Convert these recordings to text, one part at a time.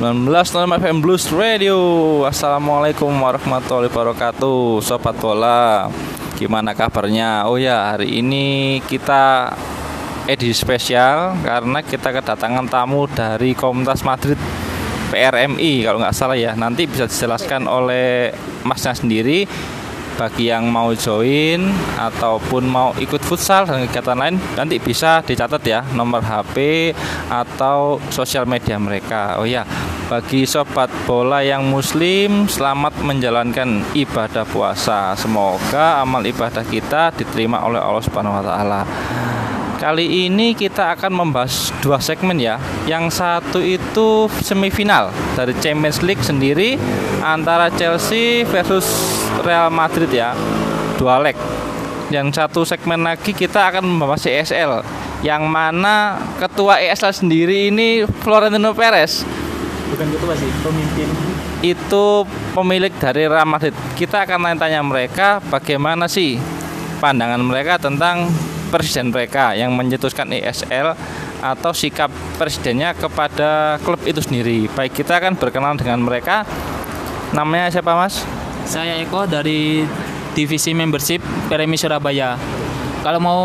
19 FM Blues Radio. Assalamualaikum warahmatullahi wabarakatuh Sobat bola. Gimana kabarnya? Oh ya hari ini kita edisi spesial Karena kita kedatangan tamu dari Komunitas Madrid PRMI Kalau nggak salah ya. Nanti bisa dijelaskan oleh masnya sendiri bagi yang mau join ataupun mau ikut futsal dan kegiatan lain nanti bisa dicatat ya nomor HP atau sosial media mereka. Oh ya, bagi sobat bola yang muslim selamat menjalankan ibadah puasa. Semoga amal ibadah kita diterima oleh Allah Subhanahu wa taala. Kali ini kita akan membahas dua segmen ya. Yang satu itu semifinal dari Champions League sendiri antara Chelsea versus Real Madrid ya. Dua leg. Yang satu segmen lagi kita akan membahas ESL yang mana ketua ESL sendiri ini Florentino Perez. Bukan ketua sih, pemimpin. Itu pemilik dari Real Madrid. Kita akan tanya-tanya mereka bagaimana sih pandangan mereka tentang presiden mereka yang mencetuskan ESL atau sikap presidennya kepada klub itu sendiri. Baik, kita akan berkenalan dengan mereka. Namanya siapa, Mas? Saya Eko dari divisi membership PRMI Surabaya. Kalau mau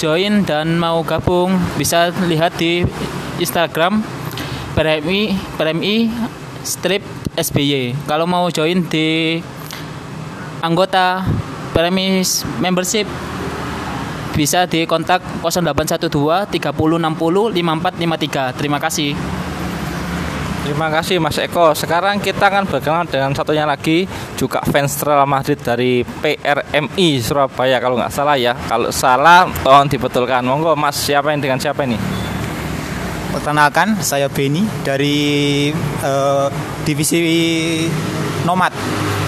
join dan mau gabung bisa lihat di Instagram PRMI PRMI strip SBY. Kalau mau join di anggota PRMI membership bisa di kontak 0812 30 60 5453. Terima kasih. Terima kasih Mas Eko. Sekarang kita akan berkenalan dengan satunya lagi juga fans Real Madrid dari PRMI Surabaya kalau nggak salah ya. Kalau salah tolong dibetulkan. Monggo Mas siapa yang dengan siapa ini? Perkenalkan saya Beni dari uh, divisi Nomad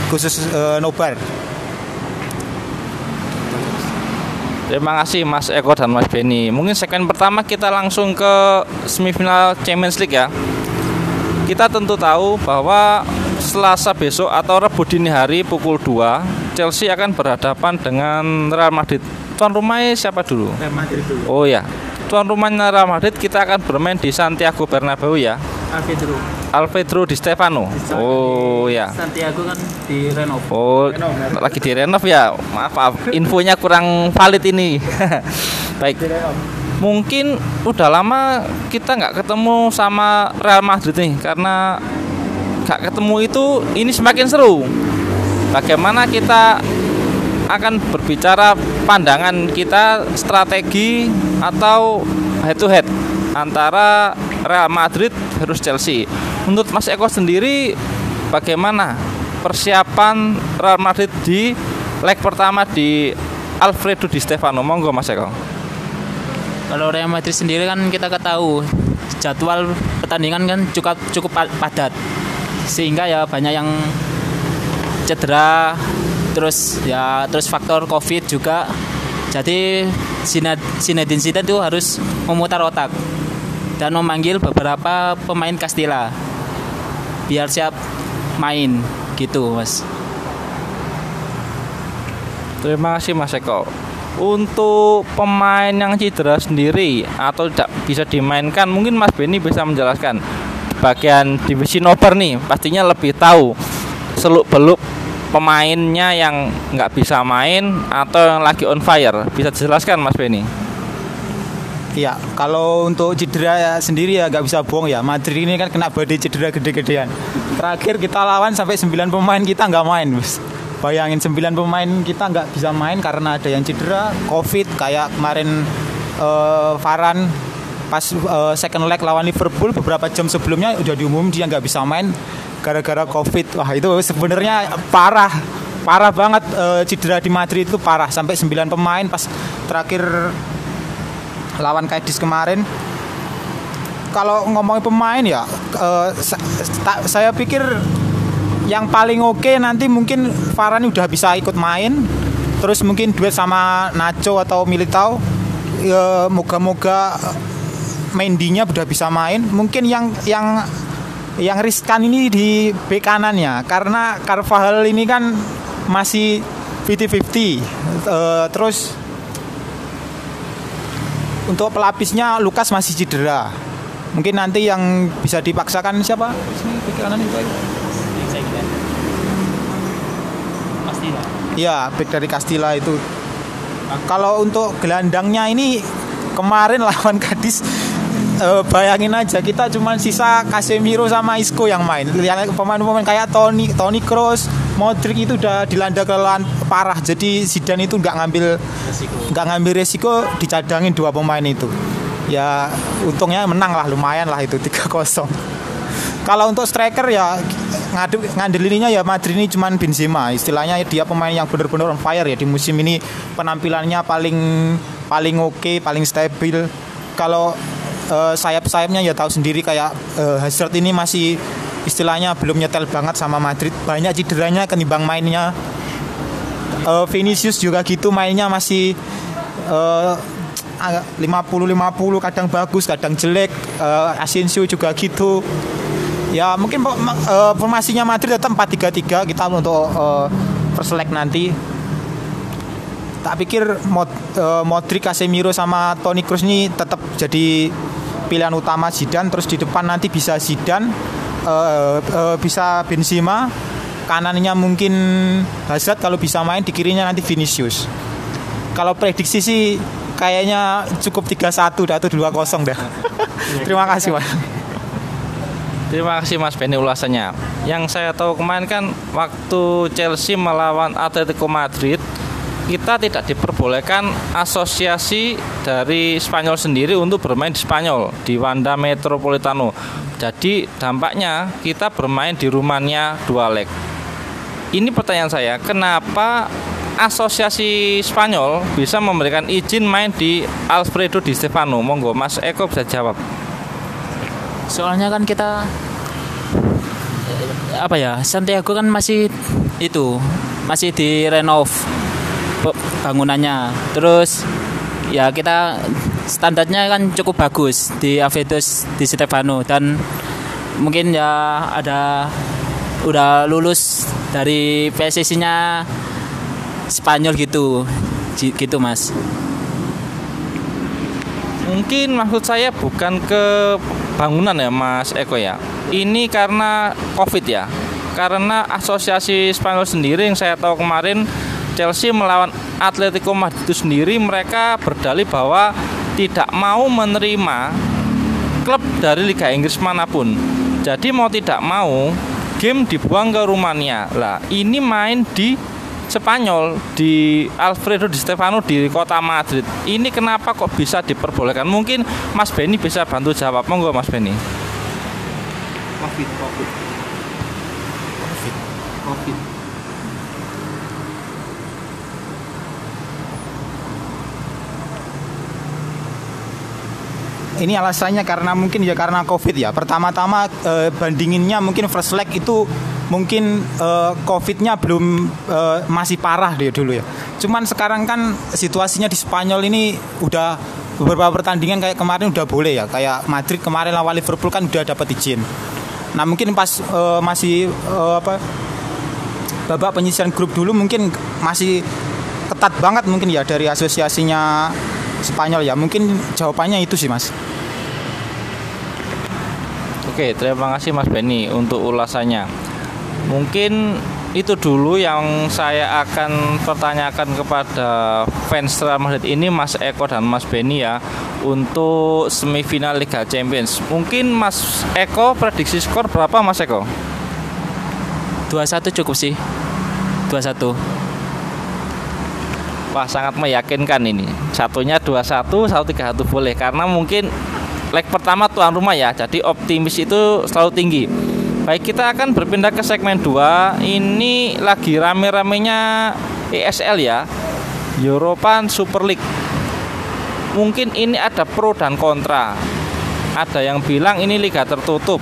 khusus uh, Nobar. Terima kasih Mas Eko dan Mas Beni. Mungkin segmen pertama kita langsung ke semifinal Champions League ya. Kita tentu tahu bahwa Selasa besok atau Rabu dini hari pukul 2 Chelsea akan berhadapan dengan Real Madrid. Tuan rumahnya siapa dulu? Real Madrid dulu. Oh ya. Tuan rumahnya Real Madrid kita akan bermain di Santiago Bernabeu ya. Alfedro. Alfredo Di Stefano. Oh ya. Santiago kan di renov. Oh, lagi direnov ya. Maaf, maaf. Infonya kurang valid ini. Baik. Mungkin udah lama kita nggak ketemu sama Real Madrid nih karena nggak ketemu itu ini semakin seru. Bagaimana kita akan berbicara pandangan kita strategi atau head to head antara Real Madrid versus Chelsea. Menurut Mas Eko sendiri bagaimana persiapan Real Madrid di leg pertama di Alfredo Di Stefano? Monggo Mas Eko. Kalau Real Madrid sendiri kan kita ketahui jadwal pertandingan kan cukup cukup padat. Sehingga ya banyak yang cedera terus ya terus faktor Covid juga. Jadi Zinedine Zidane itu harus memutar otak dan memanggil beberapa pemain Castilla biar siap main gitu mas. Terima kasih mas Eko. Untuk pemain yang cedera sendiri atau tidak bisa dimainkan mungkin Mas Beni bisa menjelaskan. Bagian divisi nobar nih pastinya lebih tahu seluk beluk pemainnya yang nggak bisa main atau yang lagi on fire. Bisa dijelaskan Mas Beni Iya, kalau untuk cedera ya sendiri ya nggak bisa bohong ya. Madrid ini kan kena badai cedera gede-gedean. Terakhir kita lawan sampai 9 pemain kita nggak main. Bayangin 9 pemain kita nggak bisa main karena ada yang cedera, covid kayak kemarin uh, Varan pas uh, second leg lawan Liverpool beberapa jam sebelumnya udah diumum dia nggak bisa main gara-gara covid. Wah itu sebenarnya parah parah banget uh, cedera di Madrid itu parah sampai 9 pemain pas terakhir lawan Cadiz kemarin. Kalau ngomongin pemain ya uh, sa saya pikir yang paling oke okay nanti mungkin Varane udah bisa ikut main. Terus mungkin duet sama Nacho atau Militao ya, moga-moga Mendy-nya udah bisa main. Mungkin yang yang yang riskan ini di bek kanannya. Karena Carvajal ini kan masih 50-50 uh, terus untuk pelapisnya Lukas masih cedera Mungkin nanti yang bisa dipaksakan siapa? Sini bek kanan itu. Iya, back dari Castilla itu. Kalau untuk gelandangnya ini kemarin lawan Kadis eh, bayangin aja kita cuma sisa Casemiro sama Isco yang main. Lihat pemain-pemain kayak Toni, Toni Kroos, Modric itu udah dilanda kelelahan parah. Jadi Zidane itu nggak ngambil nggak ngambil resiko dicadangin dua pemain itu. Ya untungnya menang lah lumayan lah itu 3-0. Kalau untuk striker ya ngadu ngandelinnya ya Madrid ini cuman Benzema. Istilahnya dia pemain yang benar-benar on fire ya di musim ini penampilannya paling paling oke, paling stabil. Kalau eh, sayap-sayapnya ya tahu sendiri kayak eh, Hazard ini masih istilahnya belum nyetel banget sama Madrid. Banyak cederanya ketimbang mainnya. Eh, Vinicius juga gitu mainnya masih eh, 50-50 kadang bagus, kadang jelek. Eh, Asensio juga gitu. Ya mungkin eh, formasinya Madrid tetap 4-3-3 kita untuk eh, first leg nanti. Tak pikir Mod, eh, Modric, Casemiro sama Toni Kroos ini tetap jadi pilihan utama Zidane terus di depan nanti bisa Zidane eh, eh, bisa Benzema kanannya mungkin Hazard kalau bisa main di kirinya nanti Vinicius. Kalau prediksi sih kayaknya cukup 3-1 atau 2-0 dah. Terima kasih, Pak. Terima kasih Mas Benny ulasannya. Yang saya tahu kemarin kan waktu Chelsea melawan Atletico Madrid kita tidak diperbolehkan asosiasi dari Spanyol sendiri untuk bermain di Spanyol di Wanda Metropolitano. Jadi dampaknya kita bermain di rumahnya dua leg. Ini pertanyaan saya, kenapa asosiasi Spanyol bisa memberikan izin main di Alfredo Di Stefano? Monggo Mas Eko bisa jawab. Soalnya kan kita eh, apa ya Santiago kan masih itu masih direnov pe- bangunannya. Terus ya kita standarnya kan cukup bagus di Avedos di Stefano dan mungkin ya ada udah lulus dari PSSI-nya Spanyol gitu gitu Mas. Mungkin maksud saya bukan ke bangunan ya Mas Eko ya. Ini karena Covid ya. Karena asosiasi Spanyol sendiri yang saya tahu kemarin Chelsea melawan Atletico Madrid itu sendiri mereka berdalih bahwa tidak mau menerima klub dari Liga Inggris mana pun. Jadi mau tidak mau game dibuang ke rumahnya. Lah, ini main di Spanyol di Alfredo Di Stefano di kota Madrid. Ini kenapa kok bisa diperbolehkan? Mungkin Mas Benny bisa bantu jawab. Monggo Mas Benny. Covid, Covid. Covid. Covid. Ini alasannya karena mungkin ya karena Covid ya. Pertama-tama eh, bandinginnya mungkin first leg itu mungkin eh, Covid-nya belum eh, masih parah dia dulu ya. Cuman sekarang kan situasinya di Spanyol ini udah beberapa pertandingan kayak kemarin udah boleh ya. Kayak Madrid kemarin lawan Liverpool kan udah dapat izin. Nah, mungkin pas eh, masih eh, apa babak penyisian grup dulu mungkin masih ketat banget mungkin ya dari asosiasinya Spanyol ya. Mungkin jawabannya itu sih, Mas. Oke, terima kasih Mas Benny untuk ulasannya. Mungkin itu dulu yang saya akan pertanyakan kepada fans Real Madrid ini Mas Eko dan Mas Benny ya untuk semifinal Liga Champions. Mungkin Mas Eko prediksi skor berapa Mas Eko? 2-1 cukup sih. 2-1. Wah sangat meyakinkan ini. Satunya 2-1, satu 3-1 boleh karena mungkin leg pertama tuan rumah ya. Jadi optimis itu selalu tinggi. Baik, kita akan berpindah ke segmen 2. Ini lagi rame-ramenya ESL ya. European Super League. Mungkin ini ada pro dan kontra. Ada yang bilang ini liga tertutup.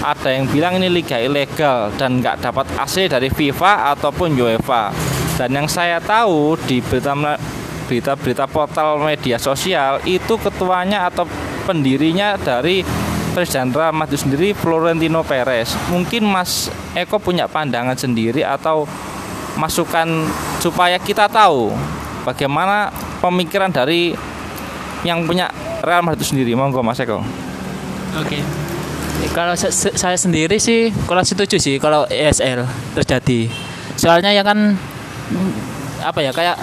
Ada yang bilang ini liga ilegal dan nggak dapat AC dari FIFA ataupun UEFA. Dan yang saya tahu di berita berita-berita portal media sosial itu ketuanya atau pendirinya dari Presiden Madrid sendiri Florentino Perez. Mungkin Mas Eko punya pandangan sendiri atau masukan supaya kita tahu bagaimana pemikiran dari yang punya Real Madrid sendiri. Monggo Mas Eko. Oke. Kalau se- se- saya sendiri sih kurang setuju sih kalau ESL terjadi. Soalnya ya kan apa ya kayak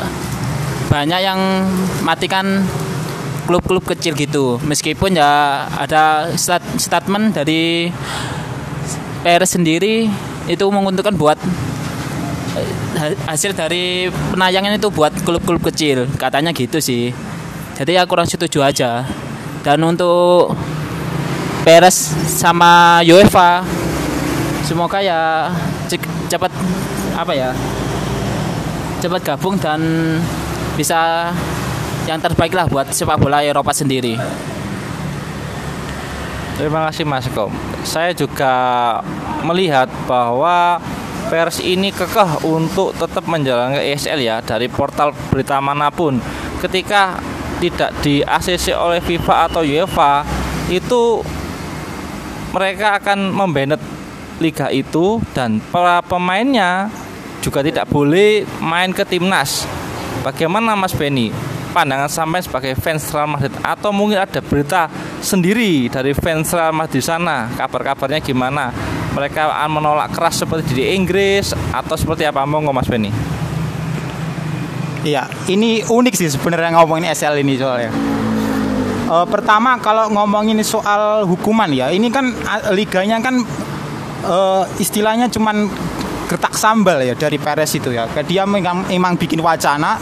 banyak yang matikan klub-klub kecil gitu. Meskipun ya ada stat- statement dari PRS sendiri itu menguntungkan buat eh, ha- hasil dari penayangan itu buat klub-klub kecil. Katanya gitu sih. Jadi ya kurang setuju aja. Dan untuk Peres sama UEFA semoga ya cepat apa ya cepat gabung dan bisa yang terbaik lah buat sepak bola Eropa sendiri. Terima kasih Mas Kom. Saya juga melihat bahwa pers ini kekeh untuk tetap menjalankan ESL ya dari portal berita mana pun. Ketika tidak di ACC oleh FIFA atau UEFA itu mereka akan membanet liga itu dan para pemainnya juga tidak boleh main ke timnas. Bagaimana Mas Benny? Pandangan sampai sebagai fans Real Madrid atau mungkin ada berita sendiri dari fans Real Madrid di sana? Kabar-kabarnya gimana? Mereka akan menolak keras seperti di Inggris atau seperti apa? Monggo Mas Benny. Iya, ini unik sih sebenarnya ngomongin SL ini soalnya. Eh, pertama kalau ngomongin soal hukuman ya, ini kan liganya kan eh, istilahnya cuman gertak sambal ya dari Perez itu ya. Dia memang, emang bikin wacana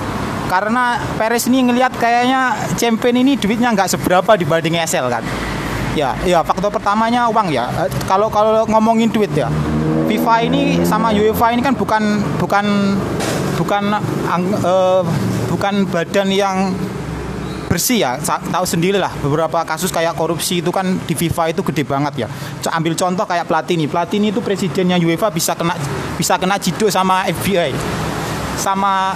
karena Perez ini ngelihat kayaknya champion ini duitnya nggak seberapa dibanding SL kan. Ya, ya faktor pertamanya uang ya. Eh, Kalau kalau ngomongin duit ya, FIFA ini sama UEFA ini kan bukan bukan bukan eh, bukan badan yang bersih ya tahu sendiri lah beberapa kasus kayak korupsi itu kan di FIFA itu gede banget ya ambil contoh kayak Platini Platini itu presidennya UEFA bisa kena bisa kena jiduk sama FBI sama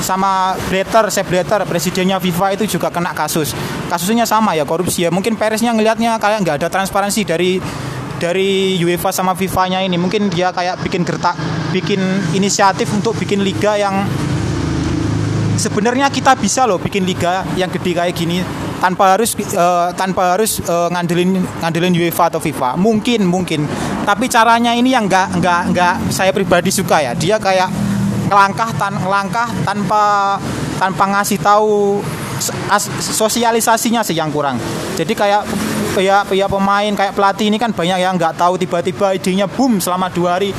sama Blatter, Sepp Blatter, presidennya FIFA itu juga kena kasus. Kasusnya sama ya korupsi ya. Mungkin Pereznya ngelihatnya kayak nggak ada transparansi dari dari UEFA sama FIFA-nya ini. Mungkin dia kayak bikin gertak, bikin inisiatif untuk bikin liga yang sebenarnya kita bisa loh bikin liga yang gede kayak gini tanpa harus eh, tanpa harus eh, ngandelin ngandelin UEFA atau FIFA. Mungkin mungkin. Tapi caranya ini yang nggak nggak nggak saya pribadi suka ya. Dia kayak ngelangkah tan ngelangkah tanpa tanpa ngasih tahu sosialisasinya sih yang kurang. Jadi kayak pihak pihak pemain kayak pelatih ini kan banyak yang nggak tahu tiba-tiba idenya boom selama dua hari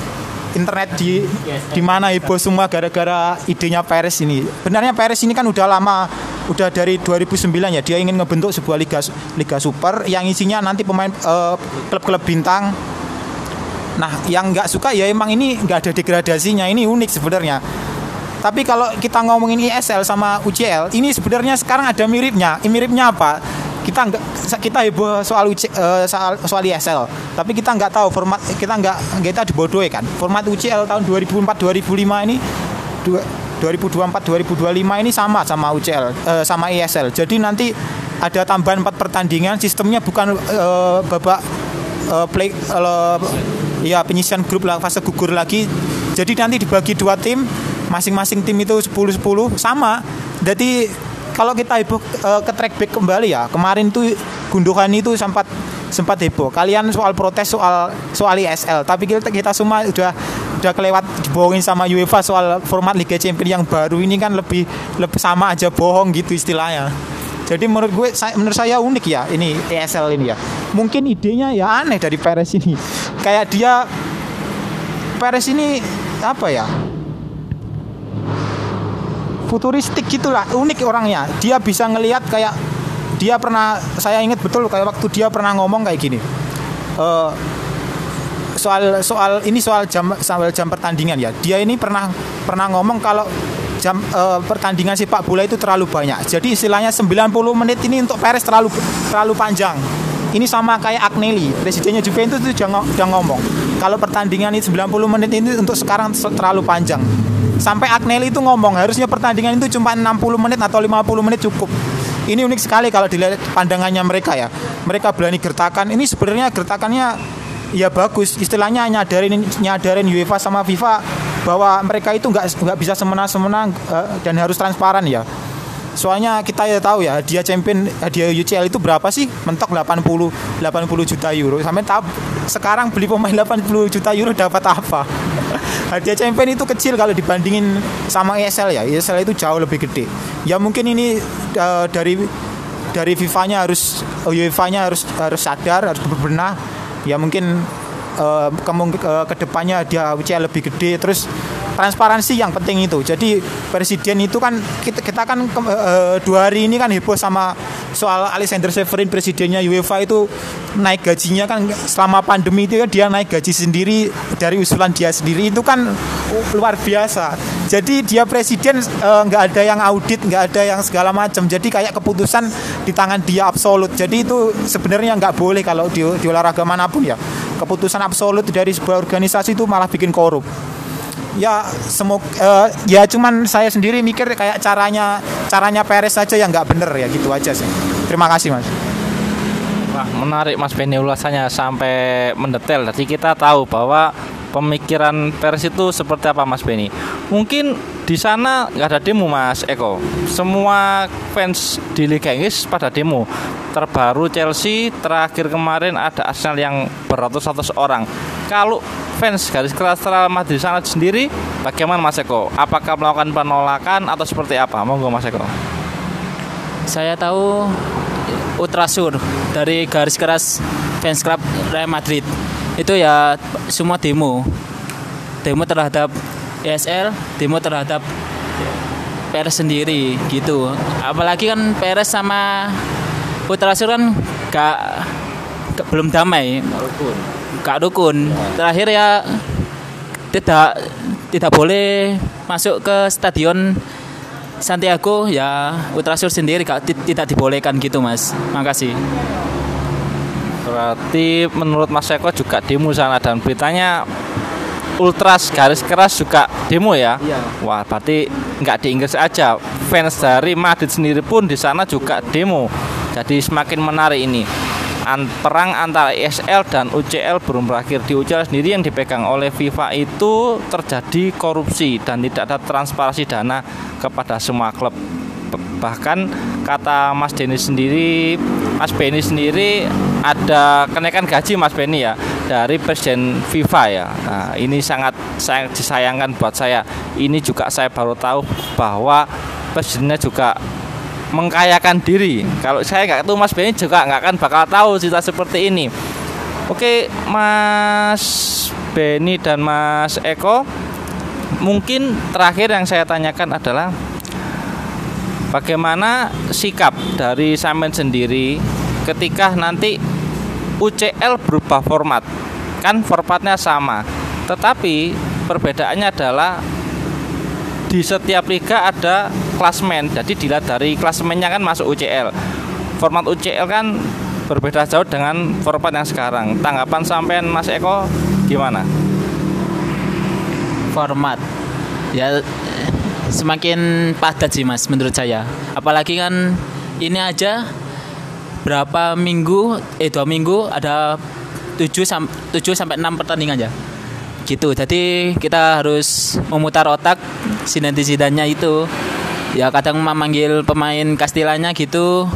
internet di di mana heboh semua gara-gara idenya Perez ini. Benarnya Perez ini kan udah lama udah dari 2009 ya dia ingin ngebentuk sebuah liga liga super yang isinya nanti pemain eh, klub-klub bintang Nah, yang nggak suka ya emang ini nggak ada degradasinya. Ini unik sebenarnya. Tapi kalau kita ngomongin ISL sama UCL, ini sebenarnya sekarang ada miripnya. Ini miripnya apa? Kita nggak kita heboh soal UC, eh, soal soal ISL, tapi kita nggak tahu format kita nggak kita dibodohi kan. Format UCL tahun 2004 2005 ini dua- 2024 2025 ini sama sama UCL eh, sama ISL. Jadi nanti ada tambahan 4 pertandingan, sistemnya bukan eh, babak eh, play eh, ya penyisian grup lah fase gugur lagi jadi nanti dibagi dua tim masing-masing tim itu 10-10 sama jadi kalau kita heboh eh, ke track back kembali ya kemarin tuh gundukan itu sempat sempat heboh kalian soal protes soal soal ISL tapi kita, kita semua udah udah kelewat dibohongin sama UEFA soal format Liga Champions yang baru ini kan lebih lebih sama aja bohong gitu istilahnya jadi menurut gue saya, menurut saya unik ya ini ESL ini ya. Mungkin idenya ya aneh dari Perez ini. Kayak dia Perez ini apa ya? Futuristik gitulah, unik orangnya. Dia bisa ngelihat kayak dia pernah saya ingat betul kayak waktu dia pernah ngomong kayak gini. Eh, soal soal ini soal jam soal jam pertandingan ya. Dia ini pernah pernah ngomong kalau jam eh, pertandingan sepak bola itu terlalu banyak. Jadi istilahnya 90 menit ini untuk Perez terlalu terlalu panjang. Ini sama kayak Agnelli, presidennya Juventus itu udah, ngo- udah ngomong kalau pertandingan ini 90 menit ini untuk sekarang se- terlalu panjang. Sampai Agnelli itu ngomong harusnya pertandingan itu cuma 60 menit atau 50 menit cukup. Ini unik sekali kalau dilihat pandangannya mereka ya. Mereka berani gertakan. Ini sebenarnya gertakannya ya bagus istilahnya nyadarin nyadarin UEFA sama FIFA bahwa mereka itu nggak nggak bisa semena-semena eh, dan harus transparan ya Soalnya kita ya tahu ya hadiah champion hadiah UCL itu berapa sih? Mentok 80 80 juta euro. Sampai tahu sekarang beli pemain 80 juta euro dapat apa? Hadiah champion itu kecil kalau dibandingin sama ESL ya. ESL itu jauh lebih gede. Ya mungkin ini uh, dari dari FIFA-nya harus UEFA-nya harus harus sadar, harus berbenah. Ya mungkin uh, kemung uh, ke depannya dia UCL lebih gede terus transparansi yang penting itu. Jadi presiden itu kan kita, kita kan uh, dua hari ini kan heboh sama soal Alexander Severin presidennya UEFA itu naik gajinya kan selama pandemi itu kan dia naik gaji sendiri dari usulan dia sendiri itu kan luar biasa. Jadi dia presiden nggak uh, ada yang audit, nggak ada yang segala macam. Jadi kayak keputusan di tangan dia absolut. Jadi itu sebenarnya nggak boleh kalau di, di olahraga mana pun ya. Keputusan absolut dari sebuah organisasi itu malah bikin korup ya semoga uh, ya cuman saya sendiri mikir kayak caranya caranya Peres saja yang nggak bener ya gitu aja sih. Terima kasih mas. Wah menarik mas Benny ulasannya sampai mendetail. Jadi kita tahu bahwa pemikiran Peres itu seperti apa mas Benny. Mungkin di sana nggak ada demo mas Eko. Semua fans di Liga Inggris pada demo. Terbaru Chelsea terakhir kemarin ada Arsenal yang beratus-ratus orang kalau fans garis keras Real Madrid sana sendiri bagaimana Mas Eko? Apakah melakukan penolakan atau seperti apa? Monggo Mas Eko. Saya tahu Ultrasur dari garis keras fans club Real Madrid. Itu ya semua demo. Demo terhadap ESL demo terhadap Peres sendiri gitu. Apalagi kan Peres sama Ultrasur kan gak, gak belum damai gak dukun terakhir ya tidak tidak boleh masuk ke stadion Santiago ya Ultrasur sendiri gak, tidak dibolehkan gitu mas makasih berarti menurut Mas Eko juga demo sana dan beritanya ultras garis keras juga demo ya. Iya. Wah, berarti nggak di Inggris aja. Fans dari Madrid sendiri pun di sana juga demo. Jadi semakin menarik ini. An perang antara ESL dan UCL belum berakhir. Di UCL sendiri yang dipegang oleh FIFA itu terjadi korupsi dan tidak ada transparansi dana kepada semua klub. Bahkan kata Mas Denny sendiri Mas Benny sendiri ada kenaikan gaji Mas Benny ya dari Presiden FIFA ya. Nah, ini sangat sangat disayangkan buat saya. Ini juga saya baru tahu bahwa presidennya juga mengkayakan diri. Kalau saya nggak tahu Mas Benny juga nggak akan bakal tahu cerita seperti ini. Oke Mas Benny dan Mas Eko mungkin terakhir yang saya tanyakan adalah bagaimana sikap dari Samen sendiri ketika nanti UCL berubah format? Kan formatnya sama tetapi perbedaannya adalah di setiap liga ada klasmen jadi dilihat dari klasmennya kan masuk UCL format UCL kan berbeda jauh dengan format yang sekarang. Tanggapan sampean Mas Eko gimana? Format. Ya semakin padat sih mas menurut saya. Apalagi kan ini aja berapa minggu eh dua minggu ada 7 sam 7 sampai 6 pertandingan ya gitu. Jadi kita harus memutar otak sineti sidannya itu. Ya kadang memanggil pemain Kastilanya gitu.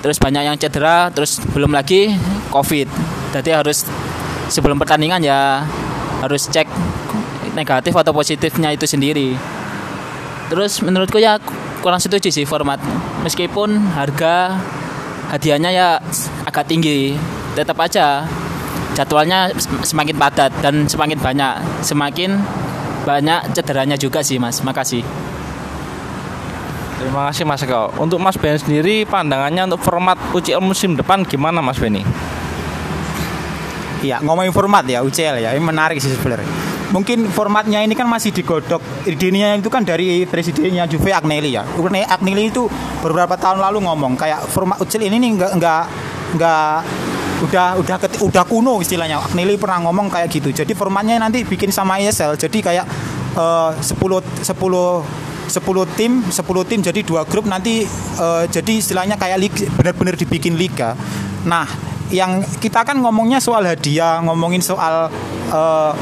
Terus banyak yang cedera terus belum lagi covid. Jadi harus sebelum pertandingan ya harus cek negatif atau positifnya itu sendiri. Terus menurutku ya kurang setuju sih format. Meskipun harga hadiahnya ya agak tinggi tetap aja jadwalnya semakin padat dan semakin banyak. Semakin banyak cederanya juga sih mas. Makasih. Terima kasih Mas Eko. Untuk Mas Ben sendiri pandangannya untuk format UCL musim depan gimana Mas Beni? Ya ngomongin format ya UCL ya. Ini menarik sih sebenarnya. Mungkin formatnya ini kan masih digodok. Idenya itu kan dari presidennya Juve Agnelli ya. Agnelli itu beberapa tahun lalu ngomong kayak format ucil ini nih nggak nggak nggak udah udah udah kuno istilahnya Agnelli pernah ngomong kayak gitu jadi formatnya nanti bikin sama ESL jadi kayak uh, 10 10 10 tim 10 tim jadi dua grup nanti uh, jadi istilahnya kayak benar-benar dibikin liga nah yang kita kan ngomongnya soal hadiah ngomongin soal uh,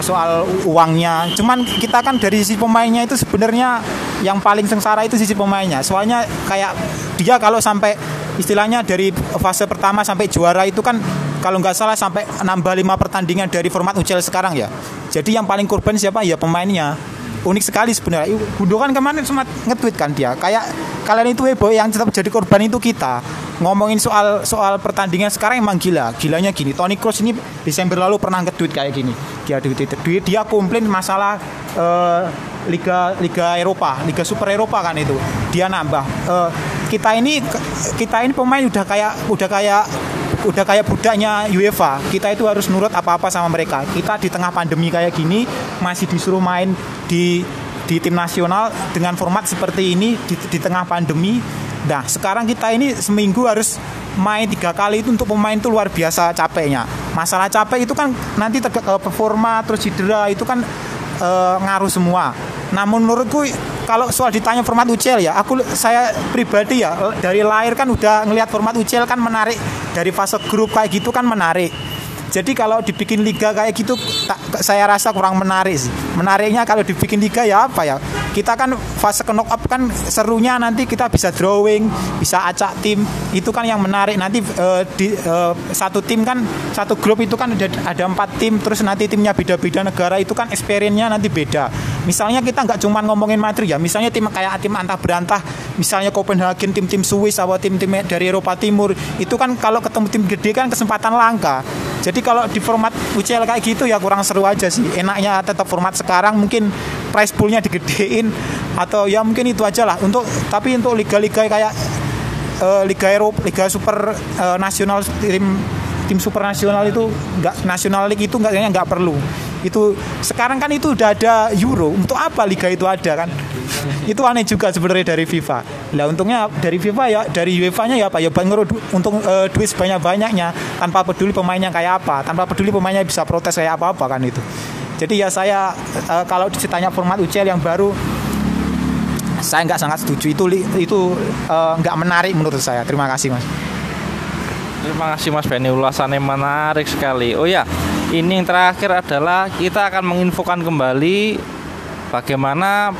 soal uangnya. Cuman kita kan dari sisi pemainnya itu sebenarnya yang paling sengsara itu sisi pemainnya. Soalnya kayak dia kalau sampai istilahnya dari fase pertama sampai juara itu kan kalau nggak salah sampai nambah lima pertandingan dari format UCL sekarang ya. Jadi yang paling korban siapa? Ya pemainnya. Unik sekali sebenarnya. Budo kan kemarin sempat nge-tweet kan dia. Kayak kalian itu heboh yang tetap jadi korban itu kita. Ngomongin soal soal pertandingan sekarang emang gila. Gilanya gini. Toni Kroos ini Desember lalu pernah nge-tweet kayak gini. Dia di Twitter. Dia, komplain masalah eh, Liga Liga Eropa, Liga Super Eropa kan itu. Dia nambah. Eh, kita ini kita ini pemain udah kayak udah kayak udah kayak budaknya UEFA. Kita itu harus nurut apa-apa sama mereka. Kita di tengah pandemi kayak gini masih disuruh main di di tim nasional dengan format seperti ini di, di tengah pandemi. Nah sekarang kita ini seminggu harus main tiga kali itu untuk pemain itu luar biasa capeknya. Masalah capek itu kan nanti terga, performa terus cedera itu kan e, ngaruh semua namun menurutku kalau soal ditanya format UCL ya, aku saya pribadi ya dari lahir kan udah ngelihat format UCL kan menarik dari fase grup kayak gitu kan menarik. Jadi kalau dibikin liga kayak gitu tak, saya rasa kurang menarik sih. Menariknya kalau dibikin liga ya apa ya? Kita kan fase knock up kan serunya nanti kita bisa drawing, bisa acak tim. Itu kan yang menarik. Nanti uh, di uh, satu tim kan satu grup itu kan ada ada empat tim terus nanti timnya beda-beda negara itu kan experience-nya nanti beda. Misalnya kita nggak cuma ngomongin materi ya, misalnya tim kayak tim antah berantah, misalnya Copenhagen, tim-tim Swiss atau tim-tim dari Eropa Timur, itu kan kalau ketemu tim gede kan kesempatan langka. Jadi kalau di format UCL kayak gitu ya kurang seru aja sih. Enaknya tetap format sekarang mungkin price poolnya digedein atau ya mungkin itu aja lah. Untuk tapi untuk liga-liga kayak uh, Liga Eropa, Liga Super uh, Nasional tim tim super nasional itu nggak nasional league itu nggak nggak perlu. Itu sekarang kan itu udah ada Euro. Untuk apa liga itu ada kan? Itu aneh juga sebenarnya dari FIFA. Lah untungnya dari FIFA ya dari UEFA nya ya apa? Ya bangero untuk uh, duit sebanyak banyaknya tanpa peduli pemainnya kayak apa tanpa peduli pemainnya bisa protes kayak apa apa kan itu jadi ya saya uh, kalau ditanya format UCL yang baru saya nggak sangat setuju itu itu uh, nggak menarik menurut saya terima kasih mas Terima kasih Mas Benny ulasannya menarik sekali. Oh ya, ini yang terakhir adalah kita akan menginfokan kembali bagaimana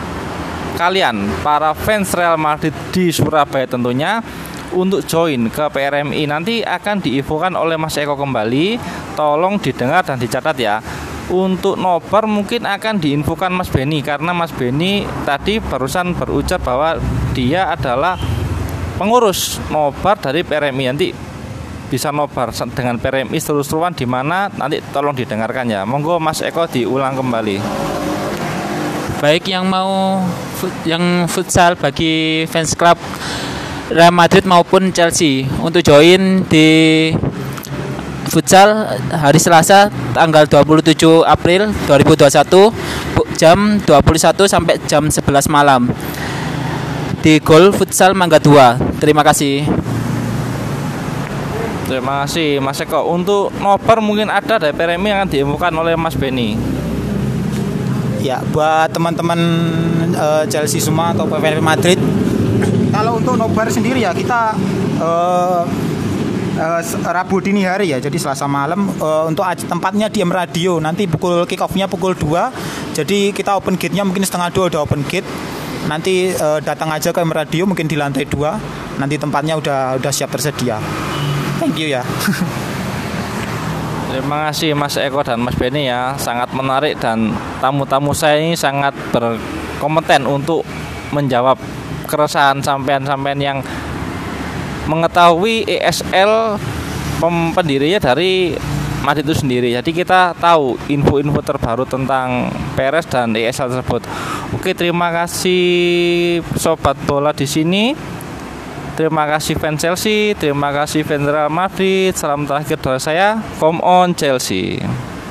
kalian para fans Real Madrid di Surabaya tentunya untuk join ke PRMI nanti akan diinfokan oleh Mas Eko kembali. Tolong didengar dan dicatat ya. Untuk nobar mungkin akan diinfokan Mas Benny karena Mas Benny tadi barusan berucap bahwa dia adalah pengurus nobar dari PRMI nanti bisa nobar dengan PRMI seru-seruan di mana nanti tolong didengarkan ya. Monggo Mas Eko diulang kembali. Baik yang mau yang futsal bagi fans club Real Madrid maupun Chelsea untuk join di futsal hari Selasa tanggal 27 April 2021 jam 21 sampai jam 11 malam di Gol Futsal Mangga 2. Terima kasih. Terima kasih Mas Eko. Untuk nobar mungkin ada dari PRMI yang akan diinfokan oleh Mas Beni. Ya, buat teman-teman uh, Chelsea semua atau PVRP Madrid, kalau untuk nobar sendiri ya kita uh, uh, Rabu dini hari ya, jadi Selasa malam uh, untuk tempatnya di M Radio. Nanti pukul kick off-nya pukul 2. Jadi kita open gate-nya mungkin setengah dua udah open gate. Nanti uh, datang aja ke M Radio mungkin di lantai 2. Nanti tempatnya udah udah siap tersedia thank you ya Terima kasih Mas Eko dan Mas Beni ya Sangat menarik dan tamu-tamu saya ini sangat berkompeten untuk menjawab keresahan sampean-sampean yang mengetahui ESL pendirinya dari Madrid itu sendiri. Jadi kita tahu info-info terbaru tentang Peres dan ESL tersebut. Oke, terima kasih sobat bola di sini. Terima kasih fans Chelsea, terima kasih fans Real Madrid. Salam terakhir dari saya, come on Chelsea.